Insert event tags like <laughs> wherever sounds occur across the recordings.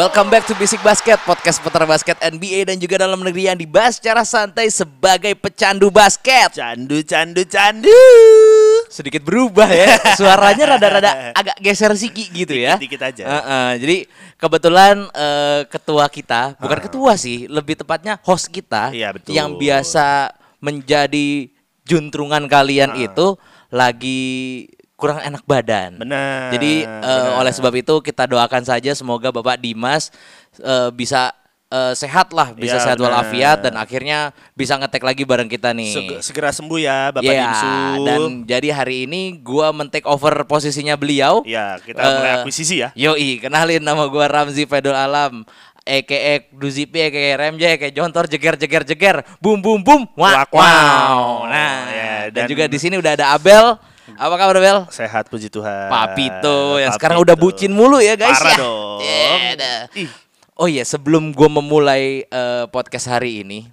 Welcome back to Basic Basket, podcast putar basket NBA dan juga dalam negeri yang dibahas secara santai sebagai pecandu basket. Candu, candu, candu. Sedikit berubah ya, <laughs> suaranya rada-rada agak geser siki gitu ya. Dikit-dikit aja. Heeh, jadi kebetulan eh, ketua kita, bukan ketua sih, lebih tepatnya host kita Iya, betul. yang biasa menjadi juntrungan kalian itu lagi kurang enak badan. Benar. Jadi benar. oleh sebab itu kita doakan saja semoga Bapak Dimas eh, bisa eh, sehat lah, bisa Iya, sehat walafiat dan akhirnya bisa ngetek lagi bareng kita nih. Seg- segera sembuh ya Bapak Iya, Dimsu. dan jadi hari ini gua men-take over posisinya beliau. ya kita Eh, mulai akuisisi ya. Yoi, kenalin nama gua Ramzi Fedul Alam. Eke Duzipi, Eke Remje, Eke Jontor, jeger jeger jeger, bum bum bum, wah, wow. Nah, Ya, dan, dan- juga di sini udah ada Abel. Apa kabar Abel? Sehat puji Tuhan. Papito yang Papito. sekarang udah bucin mulu ya guys Parah ya. dong. Ya, dah. Ih. Oh iya, sebelum gua memulai eh, podcast hari ini,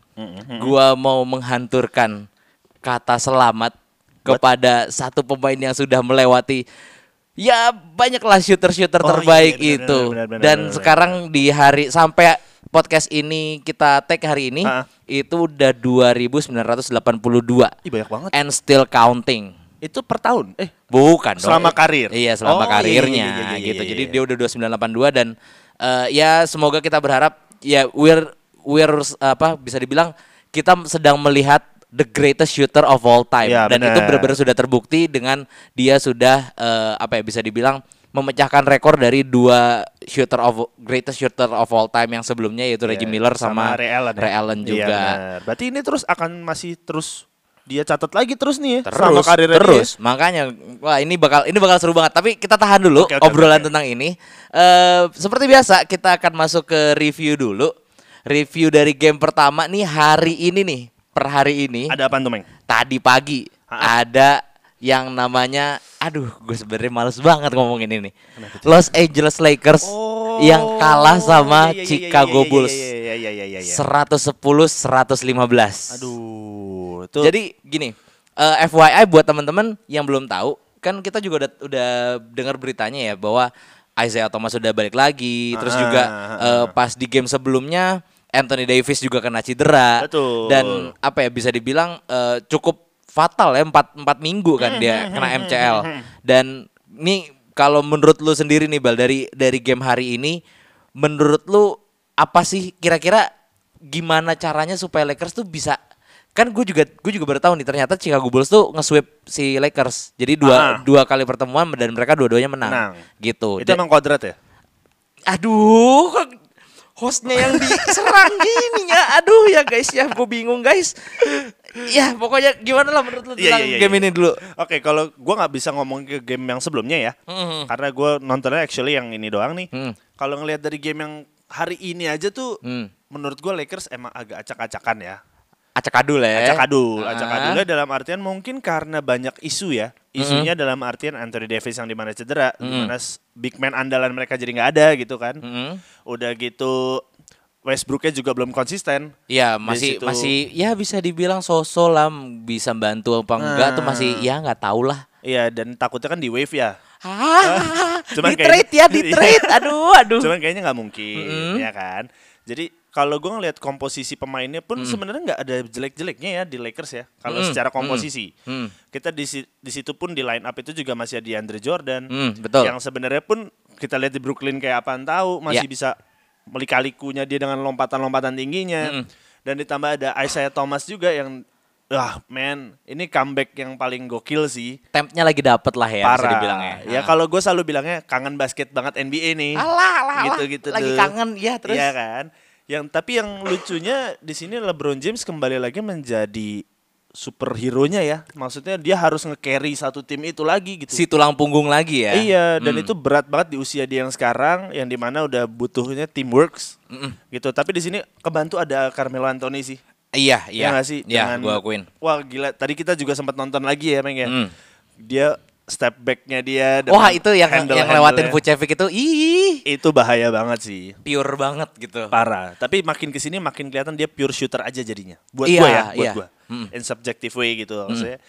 gua mau menghanturkan kata selamat kepada satu pemain yang sudah melewati ya banyaklah shooter-shooter Oh, iya, terbaik iya, itu. Dan sekarang di hari sampai podcast ini kita tag hari ini Ha. itu udah 2982 Ih banyak banget. and still counting. Itu per tahun. Eh, Bukan dong. Selama karir? Iya, selama Oh, iya, karirnya iya, iya, iya, gitu. iya, Jadi iya. dia udah 2982 dan eh, ya semoga kita berharap ya we're we're apa bisa dibilang kita sedang melihat the greatest shooter of all time Ya, dan itu benar. benar-benar sudah terbukti dengan dia sudah eh, apa ya bisa dibilang memecahkan rekor dari dua shooter of greatest shooter of all time yang sebelumnya yaitu Reggie iya, Miller sama, Ray Allen. ya? Ray Allen Iya, juga. benar. Berarti ini terus akan masih terus dia catat lagi terus nih ya terus selama karirnya dia. terus makanya wah ini bakal ini bakal seru banget tapi kita tahan dulu Oke, oke, obrolan oke. tentang ini eh seperti biasa kita akan masuk ke review dulu review dari game pertama nih hari ini nih per hari ini Ada apa tuh, Meng? tadi pagi Ha-ha. ada yang namanya aduh gue sebenarnya males banget ngomongin ini Los Angeles Lakers yang kalah sama iya, iya, iya, Chicago iya, iya, Bulls Iya, iya, iya, iya, iya. 110 115 Aduh, itu jadi gini, eh, FYI buat teman-teman yang belum tahu, kan kita juga udah, udah dengar beritanya ya bahwa Isaiah Thomas sudah balik lagi, terus Ah, juga ah, eh, pas di game sebelumnya Anthony Davis juga kena cedera Betul. dan apa ya bisa dibilang eh, cukup fatal ya empat empat minggu kan dia kena MCL dan ini kalau menurut lu sendiri nih Bal dari dari game hari ini menurut lu apa sih kira-kira gimana caranya supaya Lakers tuh bisa kan gue juga gue juga baru tahu nih ternyata Chicago Bulls tuh nge-sweep si Lakers jadi dua Ah. dua kali pertemuan dan mereka dua-duanya menang, Menang. gitu itu emang kuadrat ya? aduh hostnya yang diserang <laughs> gini ya aduh ya guys ya gue bingung guys ya pokoknya gimana lah menurut lu Iya, tentang iya, iya, game iya. ini dulu Oke, kalau gua nggak bisa ngomong ke game yang sebelumnya ya, Mhm. karena gua nontonnya actually yang ini doang nih. Hmm. Kalau ngelihat dari game yang hari ini aja tuh, Hmm. menurut gua Lakers emang agak acak-acakan ya. acak-adul ya Acak-adul, Ah. acak-adulnya dalam artian mungkin karena banyak isu ya. Isunya dalam artian Anthony Davis yang di mana cedera, di mana s- big man andalan mereka jadi nggak ada gitu kan. Mhm. Udah gitu Westbrooknya juga belum konsisten. Ya Di masih masih ya bisa dibilang sosok lah bisa bantu apa enggak tuh masih Ah. ya nggak tahu lah. Iya, dan takutnya kan di wave ya. Ah, Cuman di trade ya di trade. <laughs> Aduh aduh. Cuman kayaknya nggak mungkin, Mm-mm. ya kan. Jadi kalau gue ngelihat komposisi pemainnya pun sebenarnya nggak ada jelek-jeleknya ya di Lakers ya. Kalau Mm-mm. secara komposisi, Hmm. kita di di situ pun di line up itu juga masih ada Andre Jordan, Hmm, betul. yang sebenarnya pun kita lihat di Brooklyn kayak apaan tahu masih Ya. bisa melikalikunya dia dengan lompatan-lompatan tingginya. Mm-mm. Dan ditambah ada Isaiah Thomas juga yang Wah, man, ini comeback yang paling gokil sih. Tempnya lagi dapet lah ya bisa Parah. dibilangnya. Ya Ah. kalau gue selalu bilangnya kangen basket banget NBA nih. Alah, alah, alah. Gitu-gitu Lagi tuh. kangen ya terus. Iya kan? Yang tapi yang lucunya di sini LeBron James kembali lagi menjadi superhero-nya ya. Maksudnya dia harus nge-carry satu tim itu lagi gitu. Si tulang punggung lagi ya. Iya, dan Hmm. itu berat banget di usia dia yang sekarang, yang di mana udah butuhnya teamworks, gitu. Tapi di sini kebantu ada Carmelo Anthony sih. Iya, Iya iya. nggak sih? Iya, Dengan- gua akuin. Wah gila, tadi kita juga sempat nonton lagi ya, Meng ya. Hmm. Dia step back-nya dia. Wah, itu yang yang handle-handle-nya. lewatin Vucevic itu ih, Itu bahaya banget sih. pure banget gitu. Parah. Tapi makin ke sini makin kelihatan dia pure shooter aja jadinya. Buat Iya, gua ya, buat iya. gua. Hmm. In subjective way gitu maksudnya.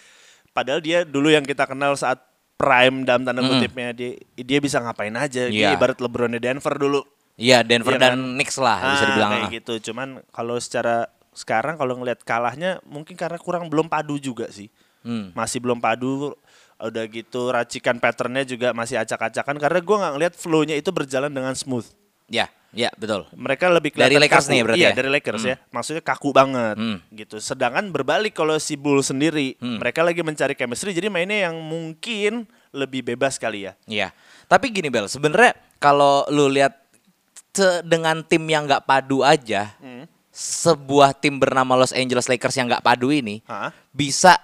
Padahal dia dulu yang kita kenal saat prime dalam tanda Hmm. kutipnya dia dia bisa ngapain aja. Dia Iya. ibarat LeBron Denver dulu. Iya, Denver Iya dan kan? Knicks lah bisa Ah, dibilang. kayak gitu. Cuman kalau secara sekarang kalau ngelihat kalahnya mungkin karena kurang belum padu juga sih. Hmm. Masih belum padu. Udah gitu racikan patternnya juga masih acak-acakan karena gua nggak ngelihat flow-nya itu berjalan dengan smooth. Ya, ya betul. Mereka lebih Dari Lakers kaku. nih berarti Iya, ya? dari Lakers ya. Maksudnya kaku banget Hmm. gitu. Sedangkan berbalik kalau si Bulls sendiri, Hmm. mereka lagi mencari chemistry jadi mainnya yang mungkin lebih bebas kali ya. Iya. Tapi gini Bel, sebenarnya kalau lu lihat dengan tim yang nggak padu aja, Hmm. Sebuah tim bernama Los Angeles Lakers yang nggak padu ini Hah? bisa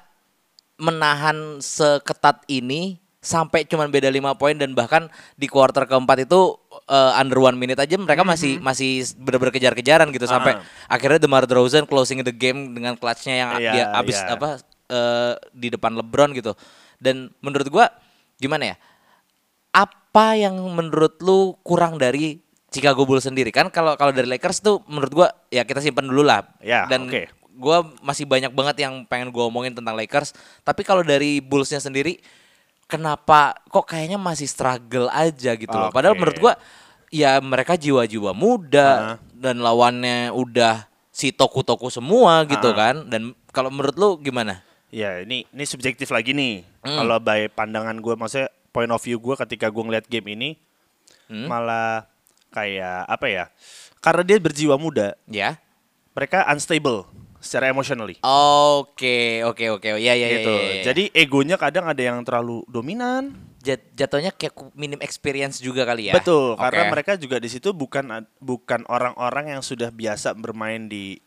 menahan seketat ini sampai cuman beda lima poin dan bahkan di kuarter keempat itu eh, under one minute aja mereka masih masih bener-bener kejar-kejaran gitu sampai Ah. akhirnya DeMar DeRozan closing the game dengan clutchnya yang Iya, dia abis iya. apa eh, di depan LeBron gitu dan menurut gua gimana ya apa yang menurut lu kurang dari Chicago Bulls sendiri kan kalau kalau dari Lakers tuh menurut gua ya kita simpan dulu lah Ya, dan oke. gua masih banyak banget yang pengen gua omongin tentang Lakers tapi kalau dari Bullsnya sendiri kenapa kok kayaknya masih struggle aja gitu loh Oke. padahal menurut gua ya mereka jiwa-jiwa muda Ah. dan lawannya udah si toku-toku semua gitu Ah. kan dan kalau menurut lu gimana Ya ini ini subjektif lagi nih. Hmm. Kalau by pandangan gue, maksudnya point of view gue ketika gue ngeliat game ini, Hmm. malah kayak apa ya? Karena dia berjiwa muda, ya mereka unstable secara emotionally. Oke, oke, oke. Ya, ya, ya, gitu. ya, ya, ya. Jadi egonya kadang ada yang terlalu dominan. Jat- jatuhnya kayak minim experience juga kali ya. Betul, Oke. karena mereka juga di situ bukan bukan orang-orang yang sudah biasa bermain di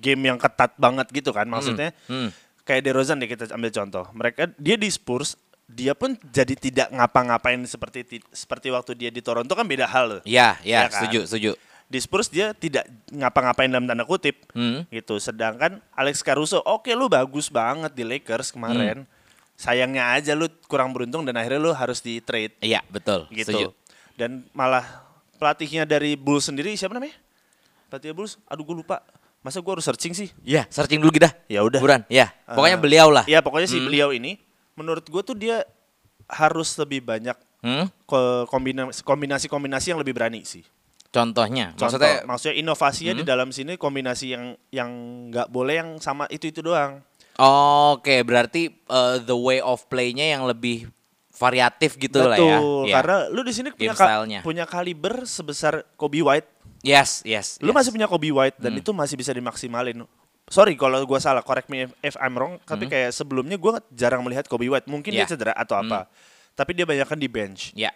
game yang ketat banget gitu kan. Maksudnya hmm. kayak DeRozan deh kita ambil contoh. Mereka dia di Spurs dia pun jadi tidak ngapa-ngapain seperti ti- seperti waktu dia di Toronto kan beda hal loh. Ya, ya, Ya kan? setuju, setuju. Di Spurs dia tidak ngapa-ngapain dalam tanda kutip Hmm. gitu. Sedangkan Alex Caruso, oke lu bagus banget di Lakers kemarin. Hmm. Sayangnya aja lu kurang beruntung dan akhirnya lu harus di trade Iya, betul. gitu. Setuju. Dan malah pelatihnya dari Bulls sendiri siapa namanya? Pelatih Bulls, aduh gue lupa. Masa gue harus searching sih? Ya, searching dulu kita. Ya udah. Buran, ya. Pokoknya Eh, beliau lah. Iya pokoknya si Hmm. beliau ini, menurut gue tuh dia harus lebih banyak Hmm? ke kombinasi kombinasi kombinasi yang lebih berani sih. Contohnya, Contoh, maksudnya Hmm? maksudnya inovasinya di dalam sini kombinasi yang yang nggak boleh yang sama itu itu doang. Oke, berarti uh, the way of play-nya yang lebih variatif gitu lah ya. Betul. Iya. Karena lu di sini punya ka- punya kaliber sebesar Kobe White. Yes, yes. Lu yes. masih punya Kobe White dan Hmm. itu masih bisa dimaksimalin. Sorry kalau gua salah, correct me if, if I'm wrong. Tapi kayak sebelumnya gua jarang melihat Kobe White. Mungkin Hmm. Ya. dia cedera atau apa. Tapi dia banyak kan di bench. Ya.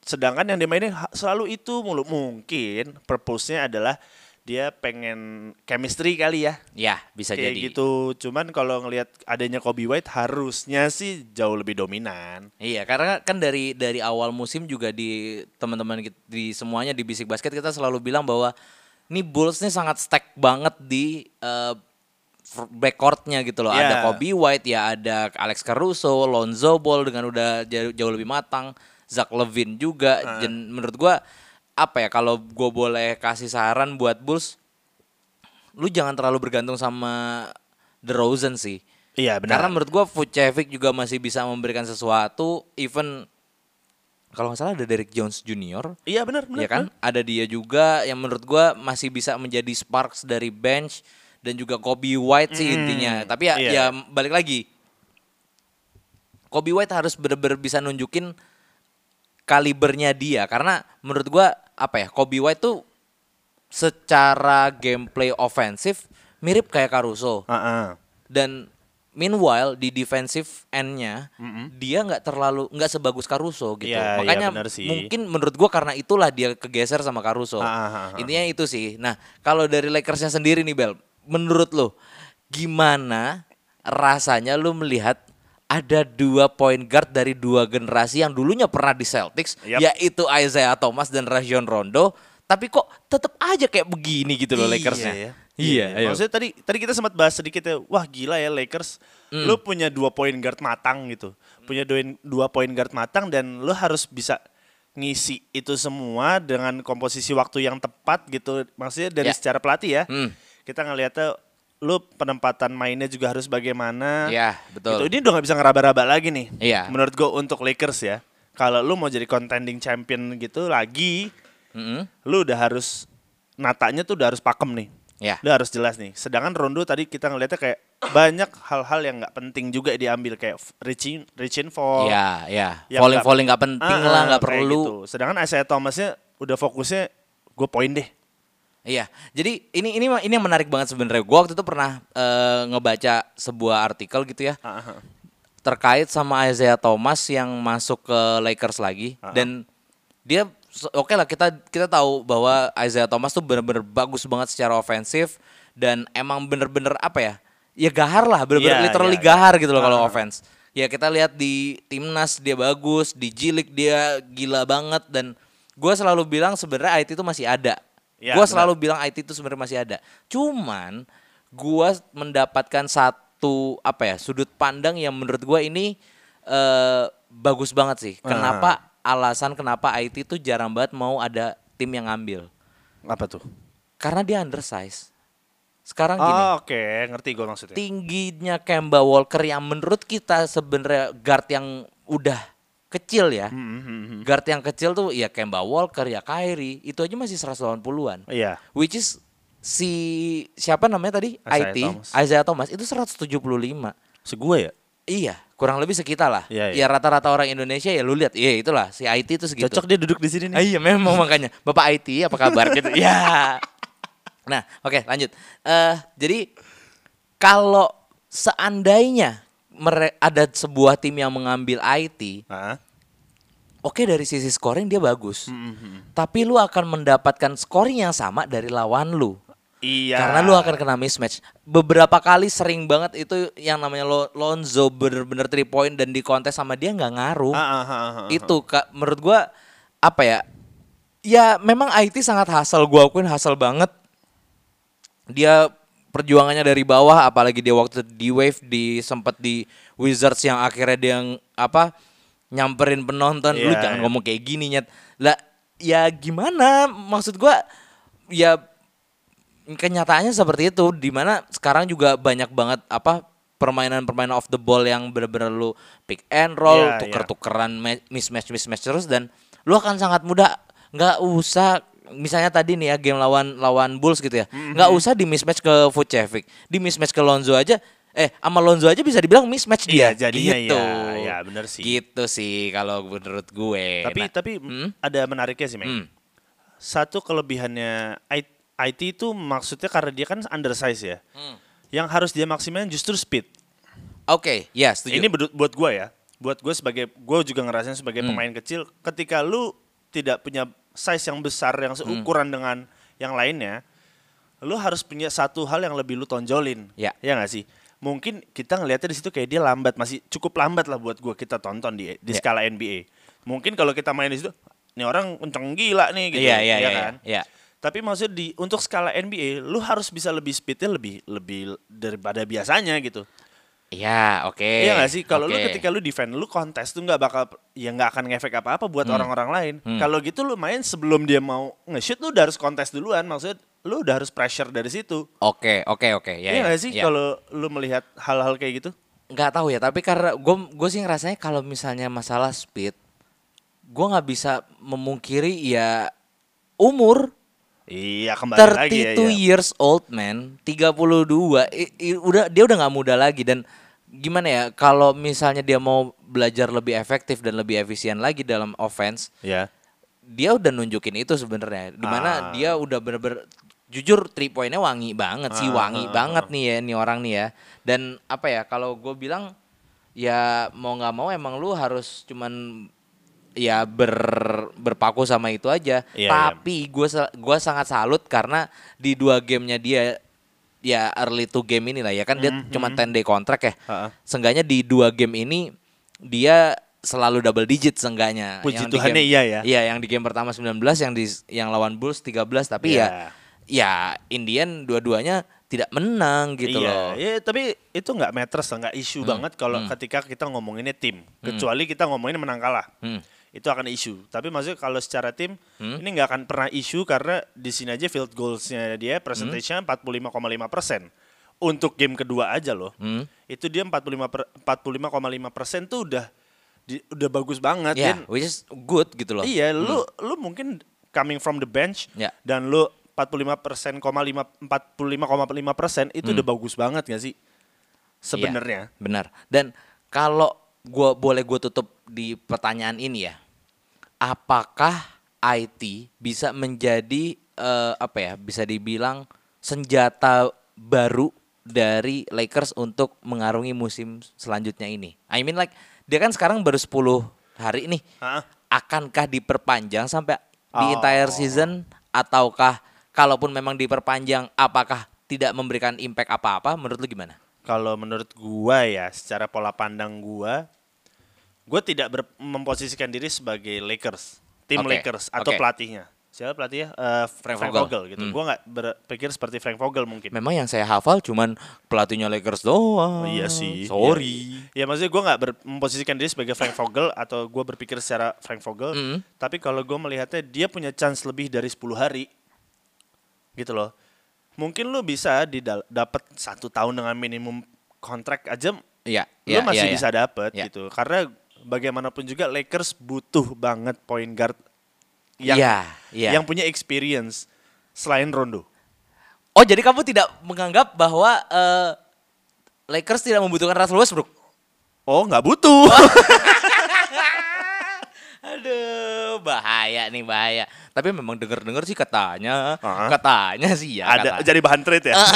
Sedangkan yang dimainin selalu itu mulu. Mungkin purpose-nya adalah dia pengen chemistry kali ya. Ya, bisa Kayak jadi. gitu. Cuman kalau ngelihat adanya Kobe White harusnya sih jauh lebih dominan. Iya, karena kan dari dari awal musim juga di teman-teman di semuanya di Bisik Basket kita selalu bilang bahwa nih Bulls nih sangat stack banget di fr- backcourtnya gitu loh. Ada Iya. Kobe White, ya ada Alex Caruso, Lonzo Ball dengan udah jauh, jauh lebih matang, Zach Levine juga. Ah. Dan menurut gua apa ya kalau gue boleh kasih saran buat Bulls, lu jangan terlalu bergantung sama DeRozan sih. Iya benar. Karena menurut gua Vucevic juga masih bisa memberikan sesuatu even kalau nggak salah ada Derek Jones Junior iya benar benar. ya kan ada dia juga yang menurut gua masih bisa menjadi sparks dari bench dan juga Kobe White sih Hmm, intinya tapi ya iya. ya balik lagi Kobe White harus bener-bener bisa nunjukin kalibernya dia karena menurut gua apa ya Kobe White tuh secara gameplay ofensif mirip kayak Caruso Heeh. dan meanwhile di defensive end-nya dia nggak terlalu nggak sebagus Caruso gitu. Iya, iya, Makanya sih. mungkin menurut gua karena itulah dia kegeser sama Caruso. Ah. Intinya itu sih. Nah, kalau dari Lakersnya sendiri nih Bel, menurut lo gimana rasanya lu melihat ada dua point guard dari dua generasi yang dulunya pernah di Celtics, Yap. yaitu Isaiah Thomas dan Rajon Rondo, tapi kok tetap aja kayak begini gitu loh Lakersnya. ya. Iya, ayo. Maksudnya tadi tadi kita sempat bahas sedikit ya, wah gila ya Lakers, Hmm. lu punya dua point guard matang gitu, punya dua, dua point guard matang dan lu harus bisa ngisi itu semua dengan komposisi waktu yang tepat gitu, maksudnya dari Ya. secara pelatih ya, Hmm. Kita ngelihatnya lu penempatan mainnya juga harus bagaimana. Iya, betul. Gitu. Ini udah nggak bisa ngeraba-raba lagi nih. Iya. Menurut gue untuk Lakers ya, kalau lu mau jadi contending champion gitu lagi, Mm-mm. lu udah harus natanya tuh udah harus pakem nih. Ya. Udah harus jelas nih. Sedangkan Rondo tadi kita ngeliatnya kayak banyak hal-hal yang nggak penting juga diambil kayak reaching reaching for Iya, iya. Falling nggak- falling nggak penting Ah, lah, nggak perlu. gitu. Sedangkan Isaiah Thomasnya udah fokusnya gue poin deh. Iya, jadi ini ini ini yang menarik banget sebenarnya. Gua waktu itu pernah eh, ngebaca sebuah artikel gitu ya Ah, terkait sama Isaiah Thomas yang masuk ke Lakers lagi Ah. dan dia oke lah kita kita tahu bahwa Isaiah Thomas tuh bener-bener bagus banget secara ofensif dan emang bener-bener apa ya? Ya gahar lah, bener-bener Iya, literally iya, iya. gahar gitu loh kalau Ah. offense. Ya kita lihat di timnas dia bagus, di Jilik dia gila banget dan gua selalu bilang sebenarnya IT itu masih ada. Gua benar. selalu bilang IT itu sebenarnya masih ada. Cuman gua mendapatkan satu apa ya sudut pandang yang menurut gua ini eh, bagus banget sih. Kenapa alasan kenapa IT itu jarang banget mau ada tim yang ngambil? Apa tuh? Karena dia undersize. Sekarang gini, Oh, oke, ngerti gue maksudnya. tingginya Kemba Walker yang menurut kita sebenarnya guard yang udah kecil ya. Hmm, Guard yang kecil tuh ya Kemba Walker ya Kyrie, itu aja masih 180-an. Iya. Which is si siapa namanya tadi? Isaiah IT Thomas. Isaiah Thomas itu 175. Segue ya? Iya, kurang lebih sekitar lah. Iya, iya. Ya rata-rata orang Indonesia ya lu lihat, iya itulah si IT itu segitu. Cocok dia duduk di sini Ah, nih. iya memang makanya. Bapak IT apa kabar <laughs> gitu. Ya. Nah, oke lanjut. Eh jadi kalau seandainya ada sebuah tim yang mengambil IT, Hah? oke dari sisi scoring dia bagus. Hmm, Tapi lu akan mendapatkan scoring yang sama dari lawan lu. Iya. Karena lu akan kena mismatch. Beberapa kali sering banget itu yang namanya Lo- Lonzo bener-bener 3 point dan di kontes sama dia nggak ngaruh. Ah, ah, ah, ah. itu kak menurut gua apa ya ya memang IT sangat hasil gua akuin hasil banget dia perjuangannya dari bawah apalagi dia waktu di wave di sempat di Wizards yang akhirnya dia yang apa nyamperin penonton. Lu Iya, jangan ngomong kayak gini nyet. Lah ya gimana? Maksud gua ya kenyataannya seperti itu. Di mana sekarang juga banyak banget apa permainan-permainan off the ball yang bener-bener lu pick and roll Iya, tuker-tukeran ma- mismatch mismatch terus dan lu akan sangat mudah. Nggak usah misalnya tadi nih ya game lawan lawan Bulls gitu ya nggak usah di mismatch ke Vucevic di mismatch ke Lonzo aja eh sama Lonzo aja bisa dibilang mismatch dia Iya, jadinya gitu iya. Iya, bener sih. gitu sih kalau menurut gue Tapi Nah, tapi hmm? ada menariknya sih, Meng. Hmm. Satu kelebihannya IT itu maksudnya karena dia kan undersize ya. Hmm. Yang harus dia maksimalin justru speed. oke ya setuju Ini buat buat gue ya. Buat gue sebagai gue juga ngerasain sebagai Hmm. pemain kecil ketika lu tidak punya size yang besar yang Hmm. seukuran dengan yang lainnya, lu harus punya satu hal yang lebih lu tonjolin. Ya. Ya nggak sih? Mungkin kita ngelihatnya di situ kayak dia lambat, masih cukup lambat lah buat gue kita tonton di di Ya. skala NBA. Mungkin kalau kita main di situ, ini orang kenceng gila nih gitu. iya iya ya iya kan? iya. Tapi maksudnya di untuk skala NBA, lu harus bisa lebih speednya lebih lebih daripada biasanya gitu. Iya, oke. Iya gak sih? Kalau lu Oke. ketika lu defend, lu kontes tuh nggak bakal ya nggak akan ngefek apa-apa buat orang-orang lain. Hmm. Kalau gitu lu main sebelum dia mau nge-shoot lu udah harus kontes duluan. Maksudnya lu udah harus pressure dari situ. Oke, oke, oke. Ya, Iya ya, nggak sih? ya. Kalau lu melihat hal-hal kayak gitu? nggak tahu ya, tapi karena gue gue sih ngerasanya kalau misalnya masalah speed, gue nggak bisa memungkiri ya umur Iya kembali lagi ya. 32 ya. years old man, 32, i- i- udah dia udah nggak muda lagi dan gimana ya kalau misalnya dia mau belajar lebih efektif dan lebih efisien lagi dalam offense, Ya. dia udah nunjukin itu sebenarnya di mana Ah. dia udah bener-bener jujur three pointnya wangi banget sih Ah, wangi ah, banget nih ya nih orang nih ya dan apa ya kalau gue bilang ya mau nggak mau emang lu harus cuman ya ber berpaku sama itu aja Iya, tapi gue gua sangat salut karena di dua gamenya dia ya early to game ini lah ya kan dia Mhm. cuma 10 day kontrak ya. Ha-ha. Seenggaknya di dua game ini dia selalu double digit seenggaknya. Puji Yang Tuhannya game- iya ya. Iya, yang di game pertama 19, yang di yang lawan Bulls 13 tapi Iya. ya ya Indian dua-duanya tidak menang gitu iya, loh. iya, tapi itu nggak matters, nggak isu banget kalau ketika kita ngomonginnya tim. Kecuali kita ngomongin menang kalah. Hmm. Itu akan isu. Tapi maksudnya kalau secara tim ini nggak akan pernah isu karena di sini aja field goalsnya dia percentage-nya 45,5 persen. Untuk game kedua aja loh. Hmm. Itu dia 45 per, 45,5 persen tuh udah di- udah bagus banget. Ya, Dan which is good gitu loh. Iya, lu lu mungkin coming from the bench Ya. dan lu 45 persen, 45,5 persen itu Hmm. udah bagus banget gak sih? Sebenarnya. Iya, benar. Dan kalau gua boleh gue tutup di pertanyaan ini ya. Apakah IT bisa menjadi eh, apa ya? Bisa dibilang senjata baru dari Lakers untuk mengarungi musim selanjutnya ini. I mean like dia kan sekarang baru 10 hari nih. Hah? Akankah diperpanjang sampai di Oh. entire season ataukah kalaupun memang diperpanjang apakah tidak memberikan impact apa-apa menurut lu gimana? Kalau menurut gua ya, secara pola pandang gua, gua tidak ber- memposisikan diri sebagai Lakers, tim Oke, Lakers atau oke. pelatihnya. Siapa pelatihnya? Eh, Frank, Frank Vogel. Vogel. gitu. Hmm. Gua nggak berpikir seperti Frank Vogel mungkin. Memang yang saya hafal cuman pelatihnya Lakers doang. Oh, iya sih. Sorry. Ya, ya maksudnya gue nggak memposisikan diri sebagai Frank Vogel atau gue berpikir secara Frank Vogel. Mm. Tapi kalau gue melihatnya dia punya chance lebih dari 10 hari, gitu loh. Mungkin lu bisa dapat satu tahun dengan minimum kontrak aja, Iya, lu iya, masih iya, bisa iya. dapet Iya. gitu. Karena bagaimanapun juga Lakers butuh banget point guard yang Iya, iya. yang punya experience selain Rondo. Oh, jadi kamu tidak menganggap bahwa eh, Lakers tidak membutuhkan Russell Westbrook? Oh nggak butuh. <laughs> Aduh, bahaya nih bahaya. Tapi memang denger-denger sih katanya, Ah. katanya sih ya. Ada kata- jadi bahan trade ya. <laughs>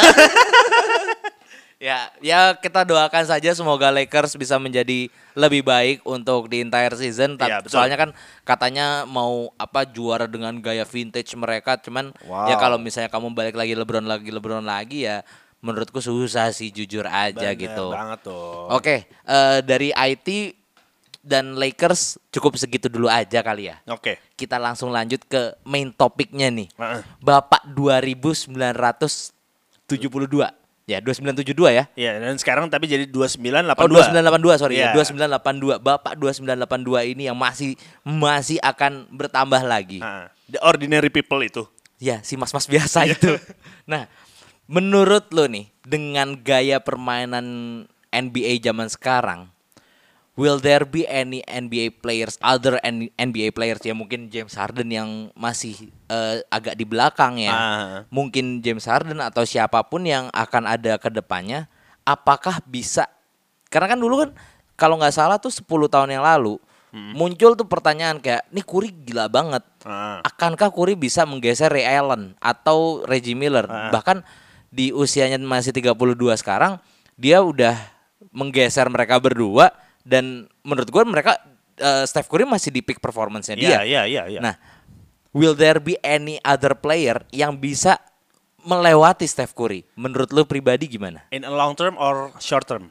Ya, ya kita doakan saja semoga Lakers bisa menjadi lebih baik untuk di entire season. Ta- Iya, betul. Soalnya kan katanya mau apa juara dengan gaya vintage mereka, cuman Wow. ya kalau misalnya kamu balik lagi LeBron lagi LeBron lagi ya menurutku susah sih jujur aja Bener gitu. banget tuh. Oke, eh, dari IT dan Lakers cukup segitu dulu aja kali ya. Oke. Kita langsung lanjut ke main topiknya nih. Heeh. Bapak 2972. Ya, 2972 ya. Iya, dan sekarang tapi jadi 2982. Oh 2982 sorry Iya. ya 2982 Bapak 2982 ini yang masih masih akan bertambah lagi Nah, the ordinary people itu. Ya si mas-mas biasa itu Nah menurut lo nih Dengan gaya permainan NBA zaman sekarang Will there be any NBA players Other NBA players ya Mungkin James Harden yang masih eh, agak di belakang ya Ah. Mungkin James Harden atau siapa pun yang akan ada ke depannya Apakah bisa Karena kan dulu kan Kalau nggak salah tuh 10 tahun yang lalu Muncul tuh pertanyaan kayak Nih Curry gila banget Ah. akankah Curry bisa menggeser Ray Allen atau Reggie Miller? Ah. Bahkan di usianya masih 32 sekarang, dia udah menggeser mereka berdua dan menurut gue mereka eh, Steph Curry masih di peak performance-nya dia. Iya, iya, iya, iya. Nah, will there be any other player yang bisa melewati Steph Curry? Menurut lu pribadi gimana? In a long term or short term?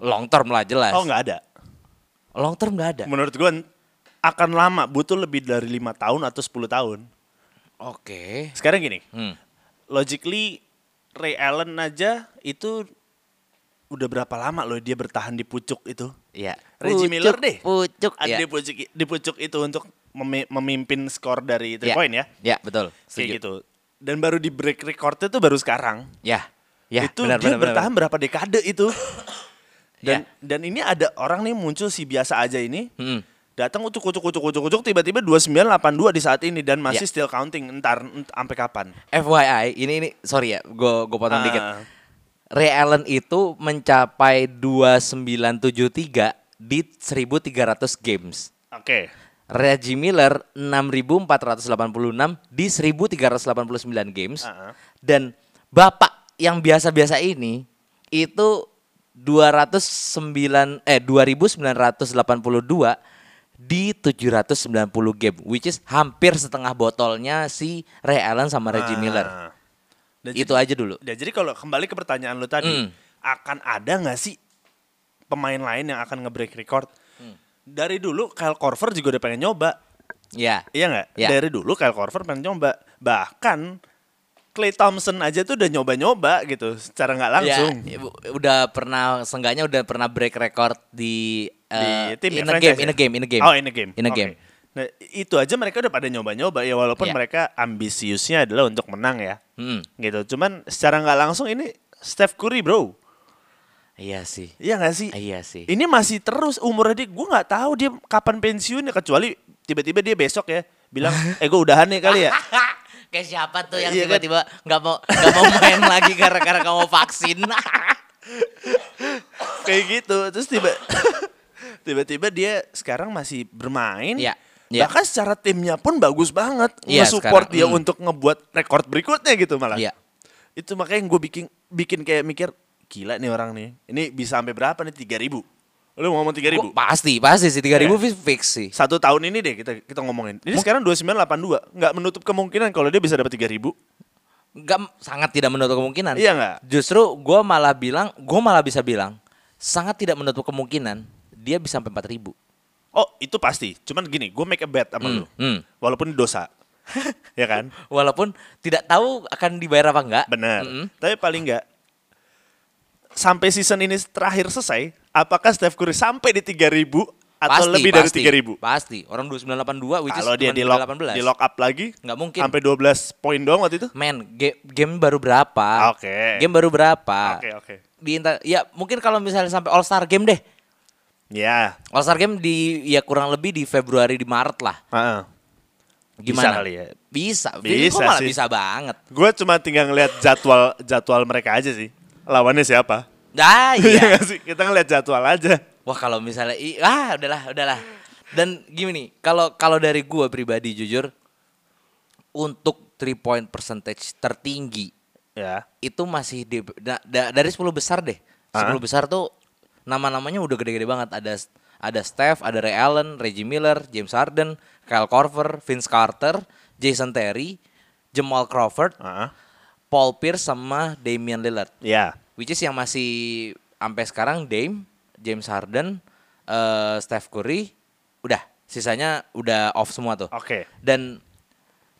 Long term lah jelas. Oh, nggak ada. Long term nggak ada. Menurut gue akan lama, butuh lebih dari lima tahun atau 10 tahun. Oke. Sekarang gini, Hmm. logically Ray Allen aja itu udah berapa lama loh dia bertahan di pucuk itu? Ya. Reggie Pucuk, Miller deh. Pucuk. Ada ya. di pucuk di pucuk itu untuk memi- memimpin skor dari three Ya. point ya. Ya, betul. Kayak Setuju. gitu. Dan baru di break recordnya tuh baru sekarang. Ya. Ya, itu benar, dia benar, benar, bertahan berapa dekade itu. <coughs> Dan Ya. dan ini ada orang nih muncul si biasa aja ini. Hmm. Datang ucuk ucuk ucuk ucuk ucuk tiba-tiba 2982 di saat ini dan masih Ya. still counting entar ent- sampai kapan. FYI, ini ini sorry ya, gue gue potong Ah. dikit. Ray Allen itu mencapai 2973 di 1300 games. Oke. Reggie Miller 6486 di 1389 games. Ah. Dan Bapak yang biasa-biasa ini itu 209 eh 2982 di 790 game which is hampir setengah botolnya si Ray Allen sama Reggie Ah. Miller. Dan itu jadi- aja dulu. Ya, jadi kalau kembali ke pertanyaan lu tadi, Hmm. akan ada nggak sih pemain lain yang akan nge-break record? Hmm. Dari dulu Kyle Korver juga udah pengen nyoba. Ya. Iya nggak? Ya. Dari dulu Kyle Korver pengen nyoba. Bahkan Clay Thompson aja tuh udah nyoba-nyoba gitu, secara nggak langsung. Ya, ibu- udah pernah seenggaknya udah pernah break record di, Di eh, tim ya, in a franchise game, ya? in a game, in a game. Oh, in a game. In a game. Nah, itu aja mereka udah pada nyoba-nyoba ya walaupun Ya. mereka ambisiusnya adalah untuk menang ya. Mm, Gitu. Cuman secara nggak langsung ini Steph Curry, Bro. iya sih. Iya nggak sih? Iya sih. Ini masih terus umurnya dia, gue nggak tahu dia kapan pensiun ya kecuali tiba-tiba dia besok ya bilang, eh gue udahan nih kali ya. <laughs> Kayak siapa tuh yang Iya kan? tiba-tiba nggak mau nggak mau main lagi gara-gara kamu vaksin? <laughs> Kayak gitu. Terus tiba <laughs> tiba-tiba dia sekarang masih bermain. Iya, iya. Bahkan secara timnya pun bagus banget. Iya, Nge-support sekarang, dia hmm. untuk ngebuat rekor berikutnya gitu malah. Iya. Itu makanya gue bikin bikin kayak mikir gila nih orang nih. Ini bisa sampai berapa nih? 3000. Lu ngomong 3000? Gua- pasti, pasti sih 3000 ribu Iya. fix sih. Satu tahun ini deh kita kita ngomongin. Ini sekarang 2982. Nggak menutup kemungkinan kalau dia bisa dapat 3000. Nggak sangat tidak menutup kemungkinan. Iya nggak? Justru gue malah bilang, gue malah bisa bilang sangat tidak menutup kemungkinan dia bisa sampai 4000 Oh itu pasti. Cuman gini, gue make a bet sama Hmm, lu. hmm. Walaupun dosa. <laughs> ya kan? Walaupun tidak tahu akan dibayar apa enggak. Benar. Mm-mm. Tapi paling nggak sampai season ini terakhir selesai, apakah Steph Curry sampai di 3000 atau Pasti, lebih pasti, dari 3000? Pasti. Orang 2982 which Kalau dia di lock, 18. di lock up lagi, Nggak mungkin. Sampai 12 poin doang waktu itu? Men, ge- game baru berapa? Oke. Game baru berapa? Oke, oke. Di inter- ya mungkin kalau misalnya sampai All Star game deh. Ya. All Star game di ya kurang lebih di Februari di Maret lah. Heeh. Gimana? Bisa kali ya. Bisa. Bisa Gua malah sih. bisa banget. Gue cuma tinggal ngeliat jadwal jadwal mereka aja sih. Lawannya siapa? Ah, <laughs> Iya iya. Kita ngeliat jadwal aja. Wah kalau misalnya i- ah udahlah udahlah. Dan gini nih, kalau kalau dari gua pribadi jujur untuk three point percentage tertinggi Ya. itu masih di, da- da- dari 10 besar deh. 10 Ah. besar tuh nama-namanya udah gede-gede banget. Ada ada Steph, ada Ray Allen, Reggie Miller, James Harden, Kyle Korver, Vince Carter, Jason Terry, Jamal Crawford, Heeh. Paul Pierce sama Damian Lillard. Ya. Which is yang masih sampai sekarang Dame, James Harden, eh, Steph Curry, udah sisanya udah off semua tuh. Oke. Dan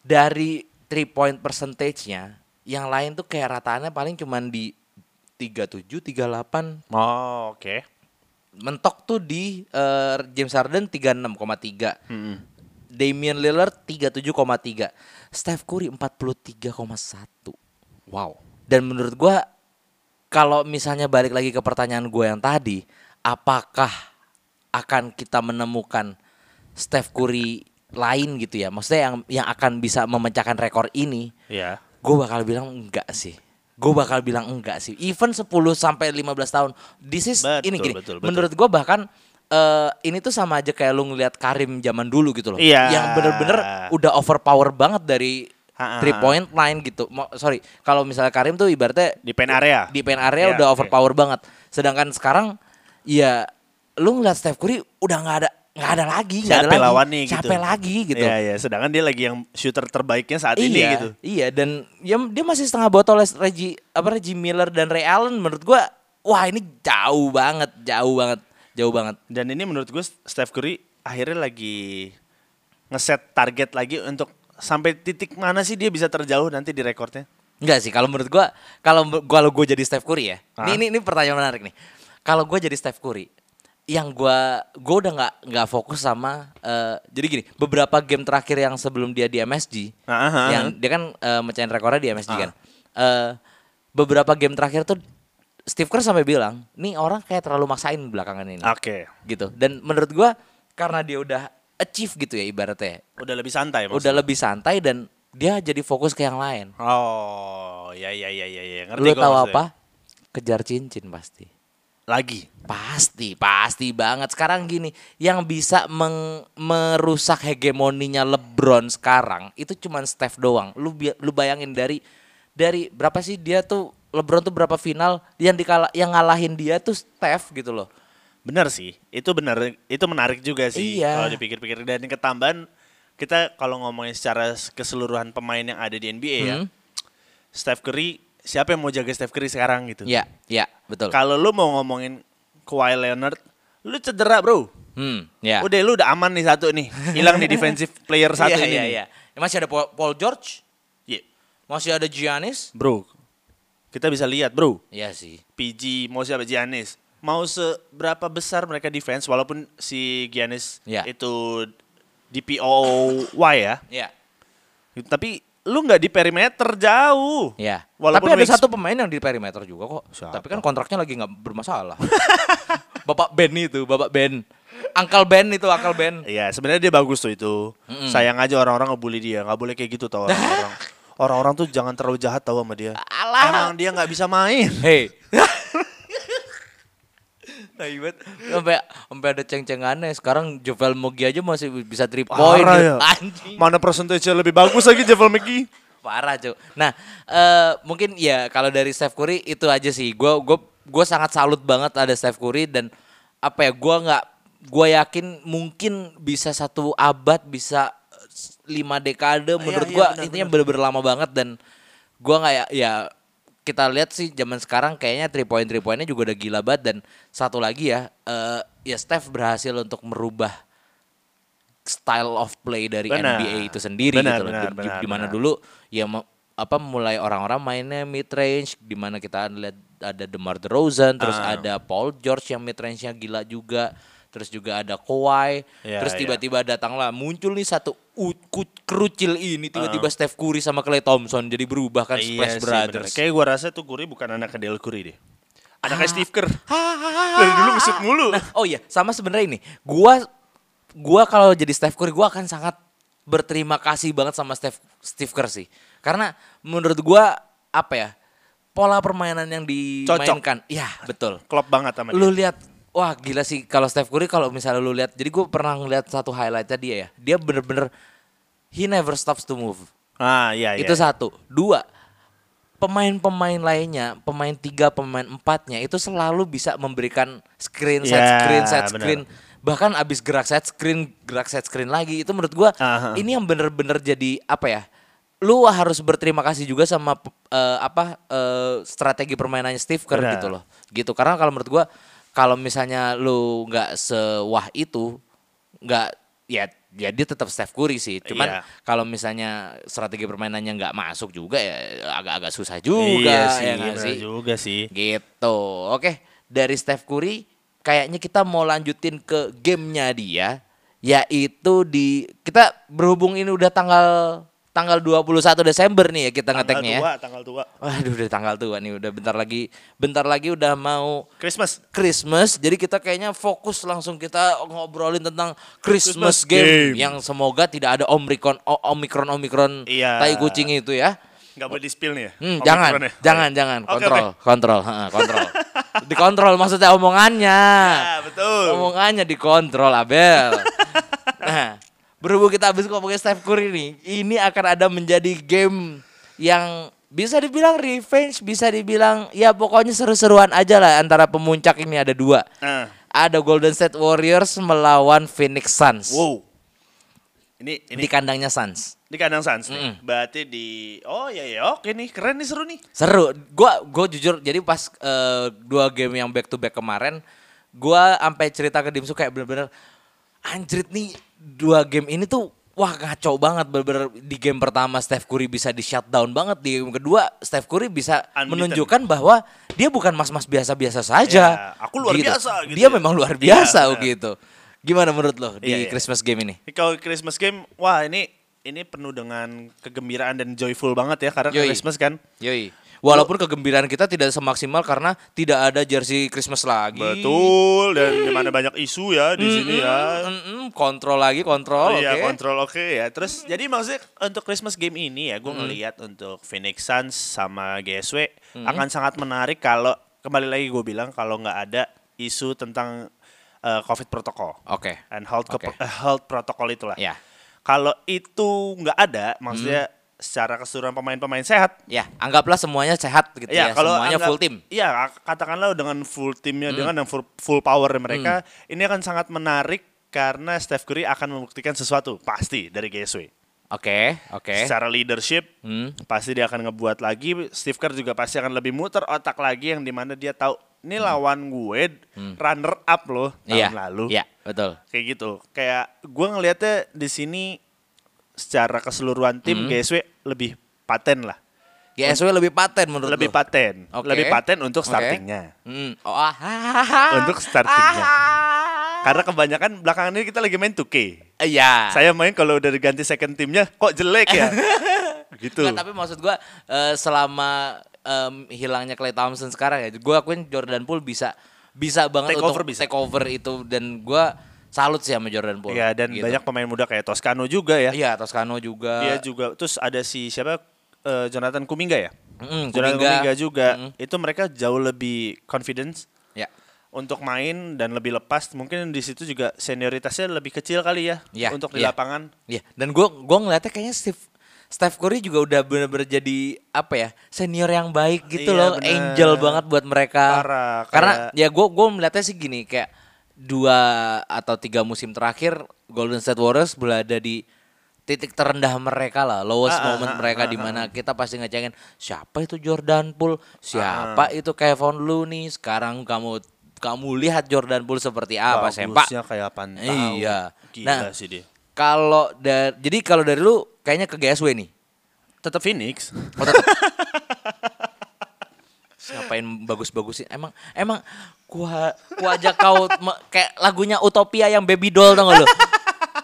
dari three point percentage-nya, yang lain tuh kayak rataannya paling cuman di 37, 38. Oh, oke. Mentok tuh di eh, James Harden 36,3. Mm-mm. Damian Lillard 37,3. Steph Curry 43,1. Wow. Dan menurut gua kalau misalnya balik lagi ke pertanyaan gue yang tadi, apakah akan kita menemukan Steph Curry lain gitu ya? Maksudnya yang yang akan bisa memecahkan rekor ini? Ya. Gue bakal bilang enggak sih. Gue bakal bilang enggak sih. Even 10 sampai 15 tahun. This is Betul, ini gini. betul, betul. Menurut gue bahkan eh, ini tuh sama aja kayak lu ngeliat Karim zaman dulu gitu loh. Iya. Yang bener-bener udah overpower banget dari Ha-ha. three point line gitu. Mo- sorry, kalau misalnya Karim tuh ibaratnya Di pen area. di pen area Iya, udah overpower banget. Sedangkan sekarang ya lu ngeliat Steph Curry udah nggak ada nggak ada lagi, nggak ada Siapa lagi. lawannya gitu. Siapa lagi gitu. Iya, iya. Sedangkan dia lagi yang shooter terbaiknya saat ini iya, gitu. Iya, dan ya, dia masih setengah botol Reggie apa Reggie Miller dan Ray Allen menurut gua wah ini jauh banget, jauh banget, jauh banget. Dan ini menurut gue Steph Curry akhirnya lagi ngeset target lagi untuk sampai titik mana sih dia bisa terjauh nanti di rekornya. Enggak sih, kalau menurut gua kalau kalau gue jadi Steph Curry ya. Hah? Ini, ini ini pertanyaan menarik nih. Kalau gue jadi Steph Curry, yang gua gue udah nggak nggak fokus sama eh, jadi gini, beberapa game terakhir yang sebelum dia di MSG, Ah, ah, ah. yang dia kan eh, mecahin rekornya di MSG Ah. kan. Eh, beberapa game terakhir tuh Steve Kerr sampai bilang, nih orang kayak terlalu maksain belakangan ini. Oke. Gitu. Dan menurut gua karena dia udah achieve gitu ya ibaratnya. Udah lebih santai Udah maksudnya. lebih santai dan dia jadi fokus ke yang lain. Oh, ya ya ya ya ya. Ngerti Lu tahu maksudnya. apa? Kejar cincin pasti. Lagi. Pasti, pasti banget. Sekarang gini, yang bisa meng- merusak hegemoninya LeBron sekarang itu cuman Steph doang. Lu lu bayangin dari dari berapa sih dia tuh LeBron tuh berapa final yang dikala yang ngalahin dia tuh Steph gitu loh. Bener sih. Itu bener. Itu menarik juga sih. Iya. Kalau dipikir-pikir dan ketambahan kita kalau ngomongin secara keseluruhan pemain yang ada di NBA ya. Hmm. Steph Curry, siapa yang mau jaga Steph Curry sekarang gitu. Ya, ya, betul. Kalau lu mau ngomongin Kawhi Leonard, lu cedera bro. Hmm, ya. Udah lu udah aman nih satu nih. Hilang nih <laughs> defensive player satu Iya, ini. iya, iya. Masih ada Paul, George, Iya. masih ada Giannis. Bro, kita bisa lihat bro. Iya sih. PG, mau siapa Giannis. Mau seberapa besar mereka defense walaupun si Giannis Ya. itu DPOY ya. Iya. Tapi lu nggak di perimeter jauh. Iya. Walaupun Tapi ada satu pemain yang di perimeter juga kok. Siapa? Tapi kan kontraknya lagi nggak bermasalah. <laughs> Bapak Ben itu, Bapak Ben. Angkal Ben itu, Angkal Ben. Iya, sebenarnya dia bagus tuh itu. Sayang aja orang-orang ngebully dia. Nggak boleh kayak gitu tau orang-orang. <laughs> Orang-orang tuh jangan terlalu jahat tau sama dia. Alah. Emang dia nggak bisa main. Hei. <laughs> Iya sampai sampai ada ceng-cengannya. Sekarang Jovel Mogi aja masih bisa three point. Parah ya. Anjing. Mana persentase lebih bagus lagi Javel McGee. Parah, Cuk. Nah, eh mungkin ya kalau dari Steph Curry itu aja sih. Gua gua gua sangat salut banget ada Steph Curry dan apa ya? Gua nggak gua yakin mungkin bisa satu abad bisa lima dekade menurut iya, gua benar, intinya bener-bener lama banget dan gua nggak ya ya kita lihat sih zaman sekarang kayaknya three point three pointnya juga udah gila banget dan satu lagi ya eh ya Steph berhasil untuk merubah style of play dari Benar. NBA itu sendiri Benar, gitu loh. benar, Di- benar, di mana benar. dulu ya apa mulai orang-orang mainnya mid range di mana kita lihat ada DeMar DeRozan terus Ah. ada Paul George yang mid range-nya gila juga terus juga ada Kawhi Ya, terus ya. tiba-tiba datanglah muncul nih satu kerucil ini tiba-tiba Ah. Steph Curry sama Klay Thompson jadi berubah kan Iya Splash sih, Brothers bener. Kayak gua rasa tuh Curry bukan anak Del Curry deh. Anaknya Steve Kerr. <laughs> Dari dulu ngesut mulu. Nah, oh iya, sama sebenarnya ini. Gua gua kalau jadi Steph Curry gua akan sangat berterima kasih banget sama Steph Steve Kerr sih. Karena menurut gua apa ya? Pola permainan yang dimainkan. Iya, betul. Klop banget sama Lu dia. lihat Wah gila sih kalau Steph Curry kalau misalnya lu lihat jadi gue pernah ngeliat satu highlightnya dia ya dia bener-bener he never stops to move. Ah, iya iya. itu satu. Dua pemain-pemain lainnya pemain tiga pemain empatnya itu selalu bisa memberikan screen set Ya, screen set screen. Bahkan abis gerak set screen gerak set screen lagi. Itu menurut gua Aha. ini yang bener-bener jadi apa ya lu harus berterima kasih juga sama eh, apa eh, strategi permainannya Steve Kerr gitu loh. Gitu. Karena kalau menurut gua kalau misalnya lu nggak sewah itu nggak ya ya dia tetap Steph Curry sih cuman Iya. kalau misalnya strategi permainannya nggak masuk juga ya agak-agak susah juga iya sih, ya bener sih juga sih. gitu oke dari Steph Curry kayaknya kita mau lanjutin ke gamenya dia yaitu di kita berhubung ini udah tanggal tanggal 21 Desember nih ya kita Tanggal ngeteknya ya tua, tanggal tua. Waduh udah tanggal tua nih udah bentar lagi bentar lagi udah mau Christmas. Christmas jadi kita kayaknya fokus langsung kita ngobrolin tentang Christmas, Christmas game, game. yang semoga tidak ada omikron o- omikron omikron Iya. tai kucing itu ya. Nggak boleh di spill nih ya? Hmm, Omicron jangan, ya? jangan, jangan, Oke, kontrol, oke. kontrol, ha, kontrol, <laughs> dikontrol maksudnya omongannya, Ya, betul. omongannya dikontrol, Abel. <laughs> nah, berhubung kita habis ngomongin Steph Curry nih, ini akan ada menjadi game yang bisa dibilang revenge, bisa dibilang ya pokoknya seru-seruan aja lah antara pemuncak ini ada dua. Nah, Ada Golden State Warriors melawan Phoenix Suns wow. Ini ini di kandangnya Suns. di kandang Suns nih. Mm. Berarti di Oh iya iya oke nih, keren nih seru nih. Seru. Gua gua jujur jadi pas eh, dua game yang back to back kemarin, gua sampai cerita ke Dimsu kayak bener-bener anjrit nih dua game ini tuh wah kacau banget bener-bener di game pertama Steph Curry bisa di shutdown banget di game kedua Steph Curry bisa Unbeaten. menunjukkan bahwa dia bukan mas-mas biasa-biasa saja. Ya, aku luar biasa gitu Dia ya. memang luar Iya, biasa benar. gitu. Gimana menurut lo di Iya, iya. Christmas game ini? Kalau Christmas game, wah ini ini penuh dengan kegembiraan dan joyful banget ya karena Yoi. Christmas kan. Yoi. Walaupun kegembiraan kita tidak semaksimal karena tidak ada jersey Christmas lagi. Betul dan di mana banyak isu ya di sini ya. Mm-mm, kontrol lagi, kontrol. iya oke. kontrol oke ya. Terus jadi maksudnya untuk Christmas game ini ya gue ngelihat untuk Phoenix Suns sama GSW akan sangat menarik kalau kembali lagi gue bilang kalau nggak ada isu tentang uh, COVID protokol Oke. and health Oke. uh, health protokol itulah. Ya. Kalau itu nggak ada, maksudnya secara keseluruhan pemain-pemain sehat. Ya, anggaplah semuanya sehat gitu ya. semuanya anggap- full tim. Hmm. Iya, katakanlah dengan full timnya dengan yang full, full power mereka, ini akan sangat menarik karena Steph Curry akan membuktikan sesuatu pasti dari GSW. Oke, oke. Secara leadership Hmm. pasti dia akan ngebuat lagi. Steve Kerr juga pasti akan lebih muter otak lagi yang di mana dia tahu ini lawan gue runner up loh tahun Hmm. Iya. lalu. Iya, betul. Kayak gitu. Kayak gue ngelihatnya di sini secara keseluruhan tim Hmm. GSW lebih paten lah. GSW lebih paten menurut lebih paten. Oke. Lebih paten untuk startingnya. Hmm. Oh, ah. Untuk startingnya. Karena kebanyakan belakangan ini kita lagi main 2K. Iya. Saya main kalau udah diganti second timnya kok jelek ya. <laughs> gitu. Nggak, tapi maksud gua eh, selama em, hilangnya Clay Thompson sekarang ya, gua akuin Jordan Poole bisa bisa banget Take untuk over bisa. take over itu dan gua salut sih sama Jordan Poole. Iya dan gitu. banyak pemain muda kayak Toscano juga ya. Iya, Toscano juga. Dia juga terus ada si siapa eh, Jonathan Kuminga ya. Mm, Jonathan Kuminga. Kuminga juga. Mm. Itu mereka jauh lebih confidence Ya. untuk main dan lebih lepas. Mungkin di situ juga senioritasnya lebih kecil kali ya Iya, untuk di iya. lapangan. Iya, dan gua gua ngeliatnya kayaknya Steve Steph Curry juga udah bener-bener jadi apa ya senior yang baik gitu Iya, loh, bener. angel banget buat mereka. Parah, Karena kayak- ya gua gua melihatnya sih gini kayak dua atau tiga musim terakhir Golden State Warriors berada di titik terendah mereka lah, lowest Ah, ah, moment ah, mereka ah, di mana kita pasti ngecengin siapa itu Jordan Poole, siapa itu Kevin Looney. Sekarang kamu kamu lihat Jordan Poole seperti apa, sempak. Kayak pantau. Iya. Gila Nah, sih dia. Kalau dari jadi kalau dari lu kayaknya ke GSW nih. Tetap Phoenix. Oh, tetep. <laughs> Ngapain bagus-bagusin? Emang emang gua gua ajak kau kayak lagunya Utopia yang Baby Doll tau gak lu?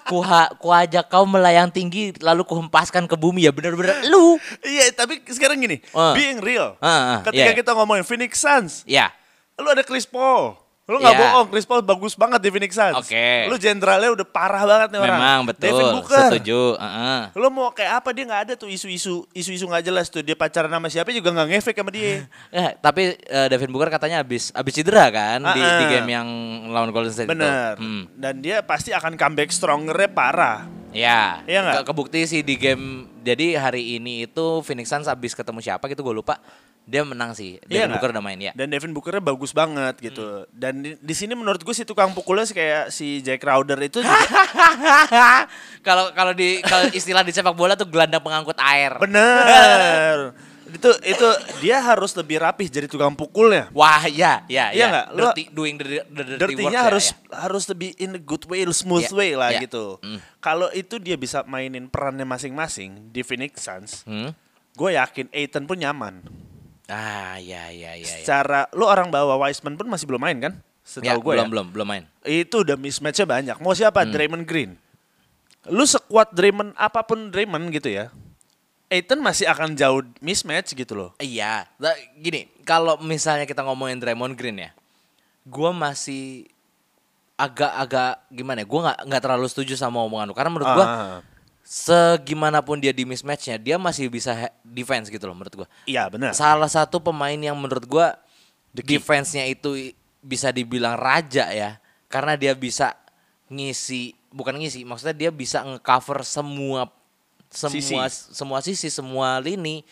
Kuha, ku ajak kau melayang tinggi lalu kuhempaskan ke bumi ya bener-bener lu. Iya, tapi sekarang gini, Ah. being real. Ah, ah, ketika iya. kita ngomongin Phoenix Suns, Ya. lu ada Chris Paul. Lu nggak Iya. bohong, Chris Paul bagus banget di Phoenix Suns. Oke. Lu jenderalnya udah parah banget nih orang. Memang betul. Devin Booker. Setuju. Heeh. Lu mau kayak apa dia nggak ada tuh isu-isu isu-isu nggak jelas tuh dia pacaran sama siapa juga nggak ngefek sama dia. <laughs> Eh, tapi eh, Devin Booker katanya habis habis cedera kan di, Ah, di ah. game yang lawan Golden State itu. Bener. Hmm. Dan dia pasti akan comeback strongernya parah. Ya, Iya nggak? ke- kebukti sih di game. Jadi hari ini itu Phoenix Suns habis ketemu siapa gitu gue lupa. Dia menang sih. Iya Devin nggak? Booker udah main ya. Dan Devin Bookernya bagus banget gitu. Hmm. Dan di, di sini menurut gue si tukang pukulnya sih kayak si Jack Crowder itu <laughs> Kalau kalau di kalau istilah di sepak bola tuh gelandang pengangkut air. bener. <laughs> itu itu dia harus lebih rapih jadi tukang pukulnya. Wah, ya, ya, Iya ya. Lu- Dirty, doing the, the dirty work Dirtinya ya, harus ya. harus lebih in a good way, smooth Iya, way lah iya. gitu. Mm. Kalau itu dia bisa mainin perannya masing-masing di Phoenix Suns, Hmm? gue yakin Aiton pun nyaman. Ah, ya, ya, ya. ya. Secara lu orang bawa Wiseman pun masih belum main kan? Ya, Setahu gue belum, ya. belum, belum main. Itu udah mismatchnya banyak. Mau siapa? Hmm. Draymond Green. Lu sekuat Draymond apa pun Draymond gitu ya. Aiton masih akan jauh mismatch gitu loh. Iya, gini, kalau misalnya kita ngomongin Draymond Green ya, gua masih agak-agak gimana ya, gua nggak nggak terlalu setuju sama omongan lu karena menurut gua Ah, segimanapun dia di mismatchnya, dia masih bisa defense gitu loh menurut gua. Iya benar. Salah satu pemain yang menurut gua defense-nya itu bisa dibilang raja ya, karena dia bisa ngisi, bukan ngisi, maksudnya dia bisa ngecover semua semua semua sisi, semua lini.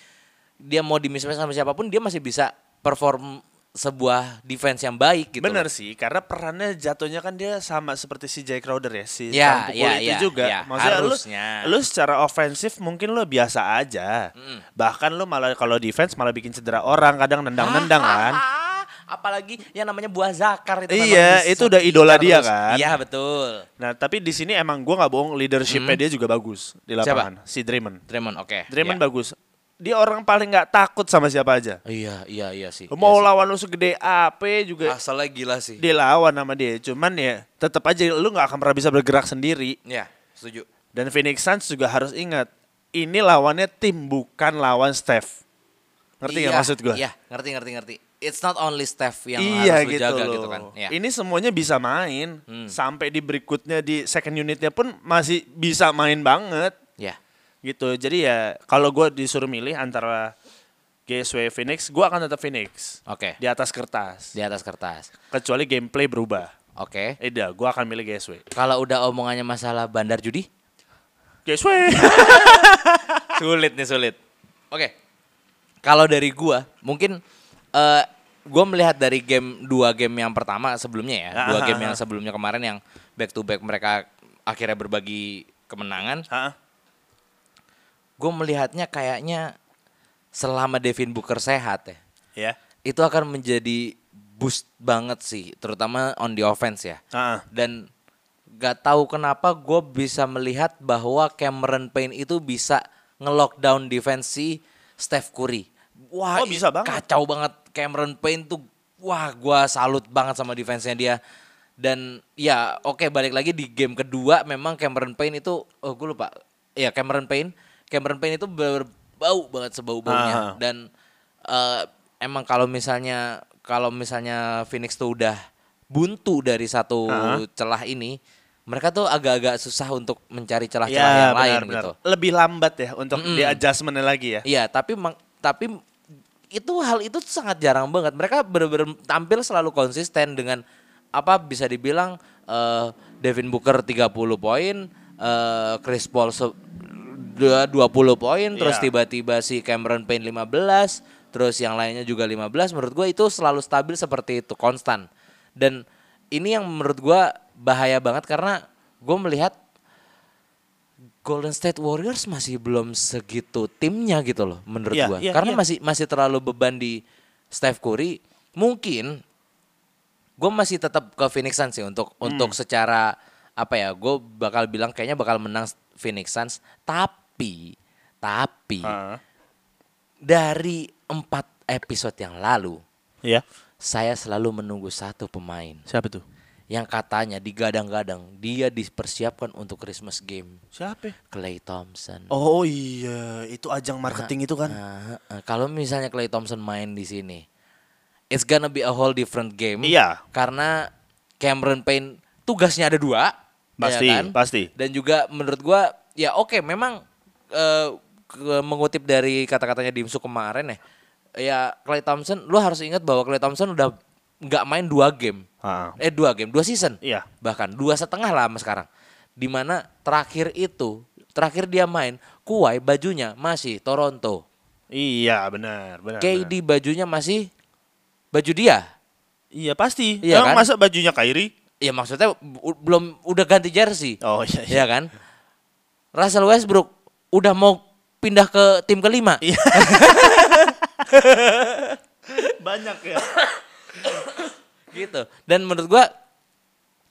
Dia mau di mismatch sama siapa pun, dia masih bisa perform sebuah defense yang baik gitu. Bener sih, karena perannya jatuhnya kan dia sama seperti si Jay Crowder ya, si Ya, pukul ya, itu ya, juga. ya, Maksudnya harusnya. lu, lu secara ofensif mungkin lu biasa aja. Bahkan lu malah kalau defense malah bikin cedera orang, kadang nendang-nendang kan. Apalagi yang namanya buah zakar itu memang Iya, itu udah idola dia terus. kan. Iya, betul. Nah, tapi di sini emang gua nggak bohong leadershipnya dia juga bagus di lapangan. Si Draymond. Draymond, oke. Draymond Iya. bagus. Dia orang paling nggak takut sama siapa aja. Iya, iya, iya sih. Mau iya lawan lu segede apa juga asalnya gila sih. dia lawan sama dia. Cuman ya tetap aja lu nggak akan pernah bisa bergerak sendiri. Iya, setuju. Dan Phoenix Suns juga harus ingat, ini lawannya tim bukan lawan Steph. Ngerti nggak Iya, maksud gue? Iya, ngerti, ngerti, ngerti. It's not only Steph yang iya harus gitu jaga loh. gitu kan. Iya. Ini semuanya bisa main. Hmm. Sampai di berikutnya di second unitnya pun masih bisa main banget. Iya. Gitu. Jadi ya kalau gue disuruh milih antara GSW Phoenix, gue akan tetap Phoenix. Oke. Di atas kertas. Di atas kertas. Kecuali gameplay berubah. Oke. Eh dah, gue akan milih GSW. Kalau udah omongannya masalah bandar judi, GSW. <laughs> sulit nih sulit. Oke. Kalau dari gua, mungkin eh gua melihat dari game dua game yang pertama sebelumnya ya, dua Ah, game ah, yang ah. sebelumnya kemarin yang back to back mereka akhirnya berbagi kemenangan. Gue melihatnya kayaknya selama Devin Booker sehat ya, Ya. itu akan menjadi boost banget sih, terutama on the offense ya. Ah, Dan gak tahu kenapa gue bisa melihat bahwa Cameron Payne itu bisa nge-lockdown defense si Steph Curry. Wah, Oh, bisa banget. kacau banget Cameron Payne tuh. Wah, gua salut banget sama defense-nya dia. Dan ya oke balik lagi di game kedua memang Cameron Payne itu oh gue lupa. Ya Cameron Payne, Cameron Payne itu berbau banget sebau-baunya Aha. dan eh, emang kalau misalnya kalau misalnya Phoenix tuh udah buntu dari satu Aha. celah ini, mereka tuh agak-agak susah untuk mencari celah-celah ya yang lain benar-benar. gitu. Lebih lambat ya untuk Mm-mm. di adjustmentnya lagi ya. Iya, tapi tapi itu hal itu sangat jarang banget. Mereka benar-benar tampil selalu konsisten dengan apa bisa dibilang eh, Devin Booker 30 poin, eh, Chris Paul 20 poin, terus Iya. tiba-tiba si Cameron Payne 15, terus yang lainnya juga 15. Menurut gue itu selalu stabil seperti itu, konstan. Dan ini yang menurut gue bahaya banget karena gue melihat Golden State Warriors masih belum segitu timnya gitu loh menurut Iya, gua. iya, Karena iya. masih masih terlalu beban di Steph Curry. Mungkin gue masih tetap ke Phoenix Suns sih untuk Hmm. untuk secara apa ya? Gue bakal bilang kayaknya bakal menang Phoenix Suns. Tapi tapi Ah, dari empat episode yang lalu Iya. saya selalu menunggu satu pemain Siapa tuh? yang katanya digadang-gadang dia dipersiapkan untuk Christmas game. Siapa? Clay Thompson. Oh iya, itu ajang marketing itu kan. Nah, eh, kalau misalnya Clay Thompson main di sini, it's gonna be a whole different game. Iya. Karena Cameron Payne tugasnya ada dua, Pasti, ya kan? pasti. Dan juga menurut gua, ya oke, memang eh, ke- mengutip dari kata-katanya Dimsu kemarin ya, ya Clay Thompson, lu harus ingat bahwa Clay Thompson udah nggak main dua game, Ah. eh dua game, dua season Iya. bahkan dua setengah lah sama sekarang di mana terakhir itu terakhir dia main Kuwai bajunya masih Toronto Iya, benar, benar. KD bajunya masih baju dia benar. Iya, pasti. Iya Emang kan? masa bajunya Kyrie? ya maksudnya belum udah ganti jersey Oh iya, iya. ya kan Russell Westbrook udah mau pindah ke tim kelima Iya. <laughs> Banyak ya. gitu dan menurut gua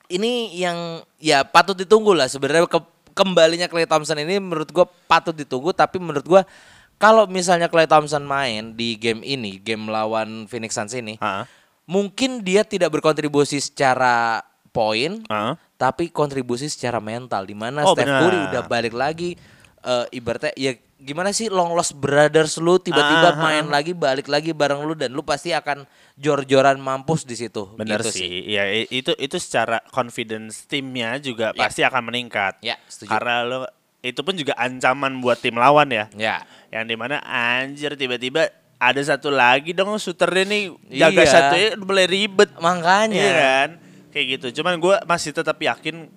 ini yang ya patut ditunggu lah sebenarnya ke, kembalinya Clay Thompson ini menurut gua patut ditunggu tapi menurut gua kalau misalnya Clay Thompson main di game ini game lawan Phoenix Suns ini Ah. mungkin dia tidak berkontribusi secara poin tapi kontribusi secara mental di mana Oh, Steph. Curry udah balik lagi eh, ibaratnya ya gimana sih long lost brothers lu tiba-tiba Ah, main lagi balik lagi bareng lu dan lu pasti akan jor-joran mampus di situ Benar Gitu sih. Iya, i- itu itu secara confidence timnya juga Ya. pasti akan meningkat. Ya, setuju. Karena lo itu pun juga ancaman buat tim lawan ya. ya Yang di mana anjir tiba-tiba ada satu lagi dong shooternya nih jaga Iya. satu ya mulai ribet. makanya Iya kan? Kayak gitu. Cuman gue masih tetap yakin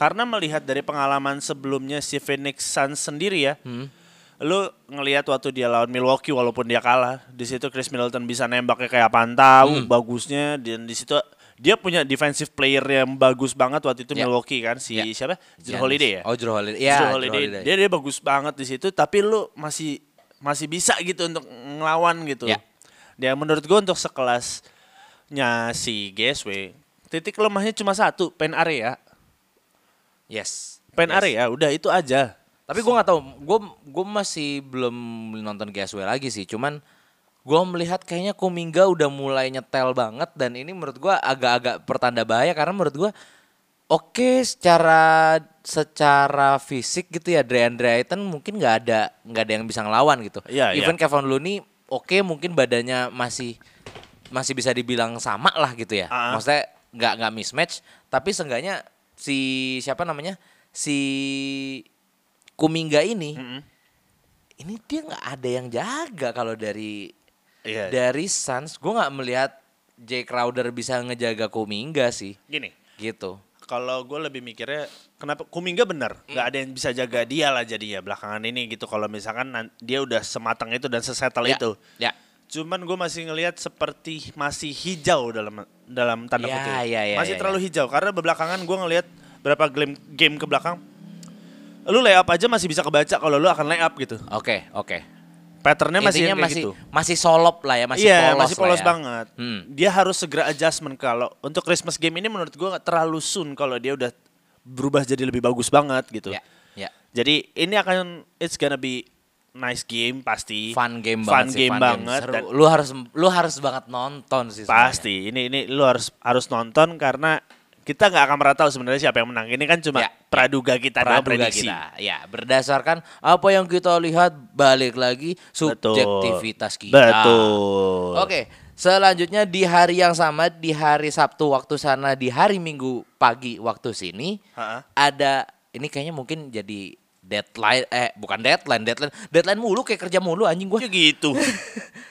karena melihat dari pengalaman sebelumnya si Phoenix Suns sendiri ya. Hmm. Lu ngelihat waktu dia lawan Milwaukee walaupun dia kalah, di situ Chris Middleton bisa nembaknya kayak apaan tahu Hmm. bagusnya dan di situ dia punya defensive player yang bagus banget waktu itu Ya. Milwaukee kan si Ya. siapa? Drew Giannis. Holiday ya. oh Drew Holiday ya Drew Holiday. Holiday. Dia dia bagus banget di situ tapi lu masih masih bisa gitu untuk ngelawan gitu. Ya. Dan menurut gua untuk sekelasnya si GSW, titik lemahnya cuma satu, pen area. Yes Pen Yes. area udah itu aja. Tapi gue nggak tahu, gue gue masih belum nonton GSW lagi sih. Cuman gue melihat kayaknya Kuminga udah mulai nyetel banget dan ini menurut gue agak-agak pertanda bahaya karena menurut gue oke secara secara fisik gitu ya Deandre Ayton mungkin nggak ada nggak ada yang bisa ngelawan gitu. Iya, Even iya. Kevin Looney oke mungkin badannya masih masih bisa dibilang sama lah gitu ya. Ah. Maksudnya nggak nggak mismatch tapi seenggaknya si siapa namanya? Si Kuminga ini Mm-mm. ini dia nggak ada yang jaga kalau dari Iya. dari Suns. Gue nggak melihat Jay Crowder bisa ngejaga Kuminga sih. Gini, gitu. Kalau gue lebih mikirnya kenapa Kuminga bener? Nggak ada yang bisa jaga dia lah jadinya belakangan ini gitu. Kalau misalkan dia udah sematang itu dan sesettle Ya, itu. ya cuman gue masih ngelihat seperti masih hijau dalam dalam tanda Ya, kutip ya, ya, masih ya, terlalu hijau karena belakangan gue ngelihat berapa game game ke belakang lu layup aja masih bisa kebaca kalau lu akan layup gitu. Oke, oke. Patternnya masih Intinya masih gitu. masih solop lah ya, masih iya, polos masih lah polos ya. banget. Hmm. Dia harus segera adjustment kalau untuk Christmas game ini menurut gua nggak terlalu soon kalau dia udah berubah jadi lebih bagus banget gitu. Ya, ya. Jadi ini akan it's gonna be nice game pasti. Fun game Fun banget sih, game fun banget Seru. dan Lu harus lu harus banget nonton sih pasti. Ini ini lu harus harus nonton karena kita nggak akan pernah tahu sebenarnya siapa yang menang. Ini kan cuma Ya, praduga kita Praduga prediksi. kita. Ya, berdasarkan apa yang kita lihat balik lagi Betul. subjektivitas kita. Betul. Oke, selanjutnya di hari yang sama di hari Sabtu waktu sana di hari Minggu pagi waktu sini Ha-ha. ada ini kayaknya mungkin jadi deadline eh bukan deadline deadline deadline mulu kayak kerja mulu anjing gua. Ya gitu. <laughs>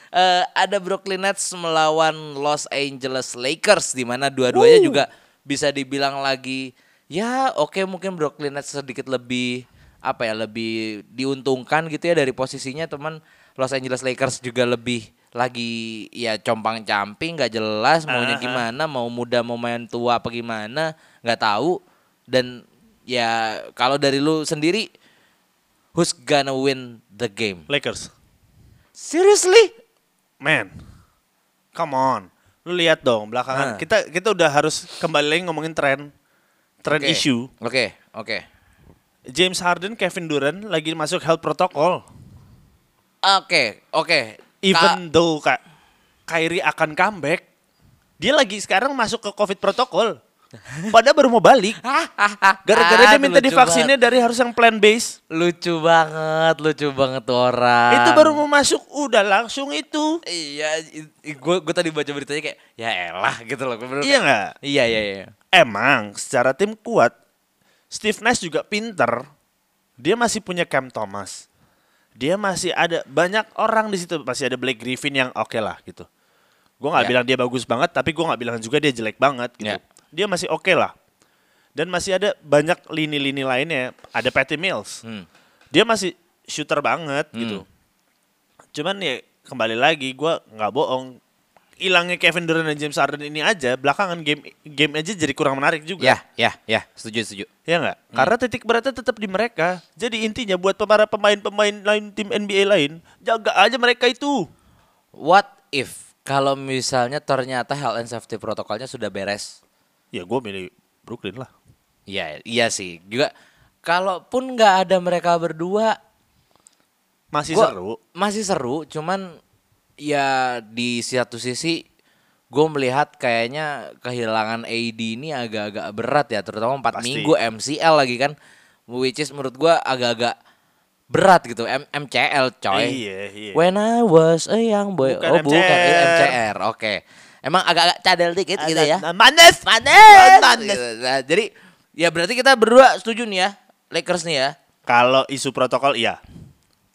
Eh, ada Brooklyn Nets melawan Los Angeles Lakers di mana dua-duanya juga bisa dibilang lagi ya oke mungkin Brooklyn Nets sedikit lebih apa ya lebih diuntungkan gitu ya dari posisinya teman Los Angeles Lakers juga lebih lagi ya compang camping nggak jelas maunya Aha. gimana mau muda mau main tua apa gimana nggak tahu dan ya kalau dari lu sendiri who's gonna win the game Lakers. seriously Man. Come on. Lu lihat dong belakangan Nah. kita kita udah harus kembali lagi ngomongin tren tren Oke. issue. Oke, oke. James Harden, Kevin Durant lagi masuk health protocol. Oke, oke. Even though Kak Kyrie akan comeback, dia lagi sekarang masuk ke COVID protokol. Padahal baru mau balik. <laughs> Gara-gara dia minta divaksinnya dari harus yang plan base. lucu banget, lucu banget tuh orang. Itu baru mau masuk udah langsung itu. Iya, gue gue tadi baca beritanya kayak ya elah gitu loh. Bener- Iya nggak? Iya, iya, iya. Emang secara tim kuat, Steve Nash juga pinter. Dia masih punya Cam Thomas. Dia masih ada banyak orang di situ. Masih ada Blake Griffin yang oke lah gitu. Gue nggak Ya. bilang dia bagus banget, tapi gue nggak bilang juga dia jelek banget gitu. Ya. Dia masih oke lah. Dan masih ada banyak lini-lini lainnya. Ada Patty Mills. Hmm. Dia masih shooter banget gitu. Cuman ya kembali lagi gue nggak bohong. Hilangnya Kevin Durant dan James Harden ini aja belakangan game game aja jadi kurang menarik juga. Ya, ya, ya, setuju, setuju. Ya nggak? Karena titik beratnya tetap di mereka. Jadi intinya buat para pemain-pemain lain tim NBA lain, jaga aja mereka itu. What if kalau misalnya ternyata health and safety protokolnya sudah beres? Ya gue milih Brooklyn lah. Iya, iya sih. Juga kalaupun nggak ada mereka berdua, Masih Gua- seru. Masih seru, cuman ya di satu sisi gue melihat kayaknya kehilangan AD ini agak-agak berat ya, terutama 4 Pasti. minggu MCL lagi kan. Which is menurut gue agak-agak berat gitu, M MCL coy. Iya, iya. When I was a young boy. Bukan oh, bukan MCR. itu MCR. Oke. Emang agak-agak cadel dikit gitu ya. Manes. Manes. Manes. Gitu. Nah, jadi ya berarti kita berdua setuju nih ya, Lakers nih ya. Kalau isu protokol iya.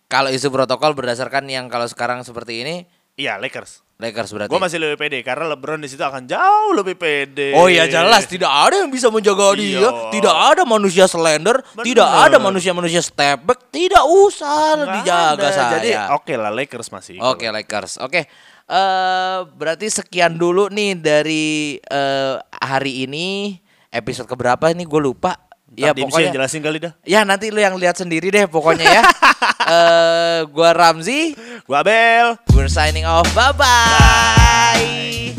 Kalau isu protokol berdasarkan yang kalau sekarang seperti ini, Iya, Lakers. Lakers berarti. Gue masih lebih pede karena LeBron di situ akan jauh lebih pede. Oh iya jelas tidak ada yang bisa menjaga dia, Iya. tidak ada manusia slender, Bener. tidak ada manusia-manusia step back, tidak usah Nggak dijaga ada. saya. Jadi oke lah Lakers masih. Oke Lakers. Oke. Eh berarti sekian dulu nih dari eh, hari ini episode keberapa ini gue lupa. Ya, ya pokoknya yang jelasin kali dah. ya nanti lu yang lihat sendiri deh pokoknya ya. <laughs> eh gua Ramzi, Gua Abel. we're signing off. Bye bye.